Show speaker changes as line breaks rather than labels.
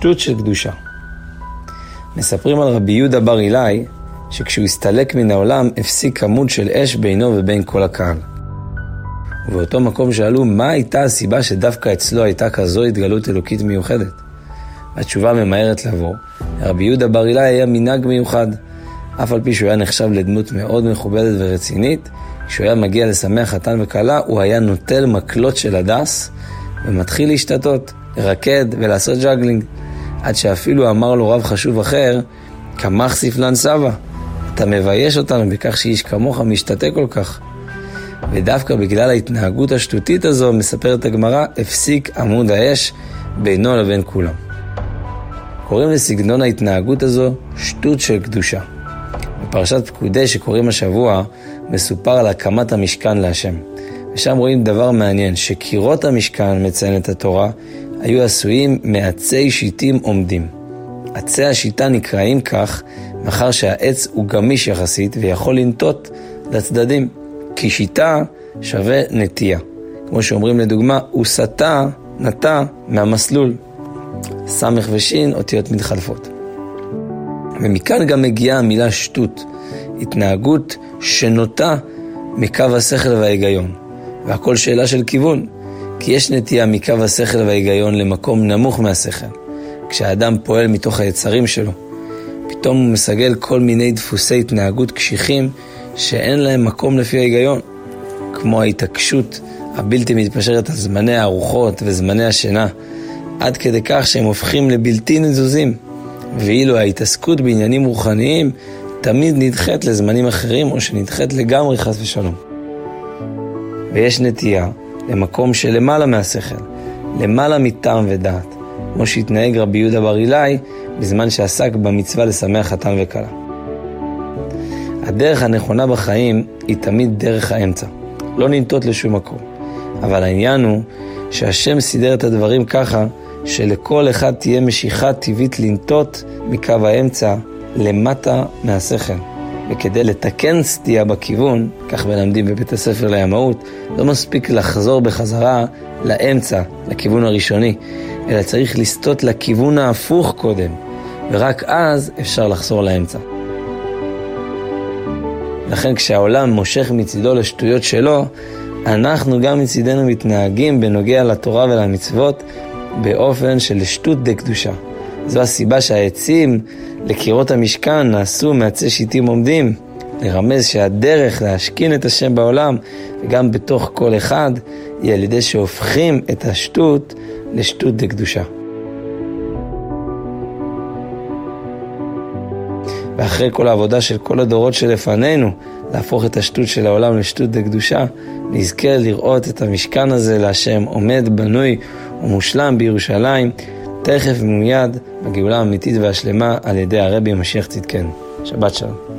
שטות של קדושה. מספרים על רבי יהודה בר אילאי, שכשהוא הסתלק מן העולם, הפסיק עמוד של אש בינו ובין כל הקהל. ובאותו מקום שאלו, מה הייתה הסיבה שדווקא אצלו הייתה כזו התגלות אלוקית מיוחדת? התשובה ממהרת לבוא, רבי יהודה בר אילאי היה מנהג מיוחד. אף על פי שהוא היה נחשב לדמות מאוד מכובדת ורצינית, כשהוא היה מגיע לשמח חתן וכלה, הוא היה נוטל מקלות של הדס ומתחיל להשתטות, לרקד ולעשות ג'אגלינג. עד שאפילו אמר לו רב חשוב אחר, קא מכסיף לן סבא, אתה מבייש אותנו בכך שאיש כמוך משתטה כל כך. ודווקא בגלל ההתנהגות השטותית הזו, מספרת הגמרא, הפסיק עמוד האש בינו לבין כולם. קוראים לסגנון ההתנהגות הזו שטות של קדושה. בפרשת פקודי שקוראים השבוע, מסופר על הקמת המשכן להשם. ושם רואים דבר מעניין, שקירות המשכן, מציינת התורה, היו עשויים מעצי שיטים עומדים. עצי השיטה נקראים כך, מאחר שהעץ הוא גמיש יחסית ויכול לנטות לצדדים. כי שיטה שווה נטייה. כמו שאומרים לדוגמה, הוא סטה, נטה מהמסלול. סמך ושין, אותיות מתחלפות. ומכאן גם מגיעה המילה שטות, התנהגות שנוטה מקו השכל וההיגיון. והכל שאלה של כיוון, כי יש נטייה מקו השכל וההיגיון למקום נמוך מהשכל. כשהאדם פועל מתוך היצרים שלו, פתאום הוא מסגל כל מיני דפוסי התנהגות קשיחים שאין להם מקום לפי ההיגיון, כמו ההתעקשות הבלתי מתפשרת על זמני הארוחות וזמני השינה, עד כדי כך שהם הופכים לבלתי נזוזים, ואילו ההתעסקות בעניינים רוחניים תמיד נדחית לזמנים אחרים, או שנדחית לגמרי חס ושלום. ויש נטייה למקום שלמעלה מהשכל, למעלה מטעם ודעת, כמו שהתנהג רבי יהודה בר אילאי בזמן שעסק במצווה לשמח חתן וכלה. הדרך הנכונה בחיים היא תמיד דרך האמצע. לא לנטות לשום מקום. אבל העניין הוא שהשם סידר את הדברים ככה שלכל אחד תהיה משיכה טבעית לנטות מקו האמצע למטה מהשכל. וכדי לתקן סטייה בכיוון, כך מלמדים בבית הספר לימאות, לא מספיק לחזור בחזרה לאמצע, לכיוון הראשוני, אלא צריך לסטות לכיוון ההפוך קודם, ורק אז אפשר לחזור לאמצע. לכן כשהעולם מושך מצידו לשטויות שלו, אנחנו גם מצידנו מתנהגים בנוגע לתורה ולמצוות באופן של שטות דה קדושה. זו הסיבה שהעצים לקירות המשכן נעשו מעצי שיטים עומדים, לרמז שהדרך להשכין את השם בעולם, וגם בתוך כל אחד, היא על ידי שהופכים את השטות לשטות דה קדושה. ואחרי כל העבודה של כל הדורות שלפנינו, להפוך את השטות של העולם לשטות דקדושה, נזכה לראות את המשכן הזה להשם עומד, בנוי ומושלם בירושלים, תכף ומיד בגאולה האמיתית והשלמה על ידי הרבי המשיח צדקנו. שבת שלום.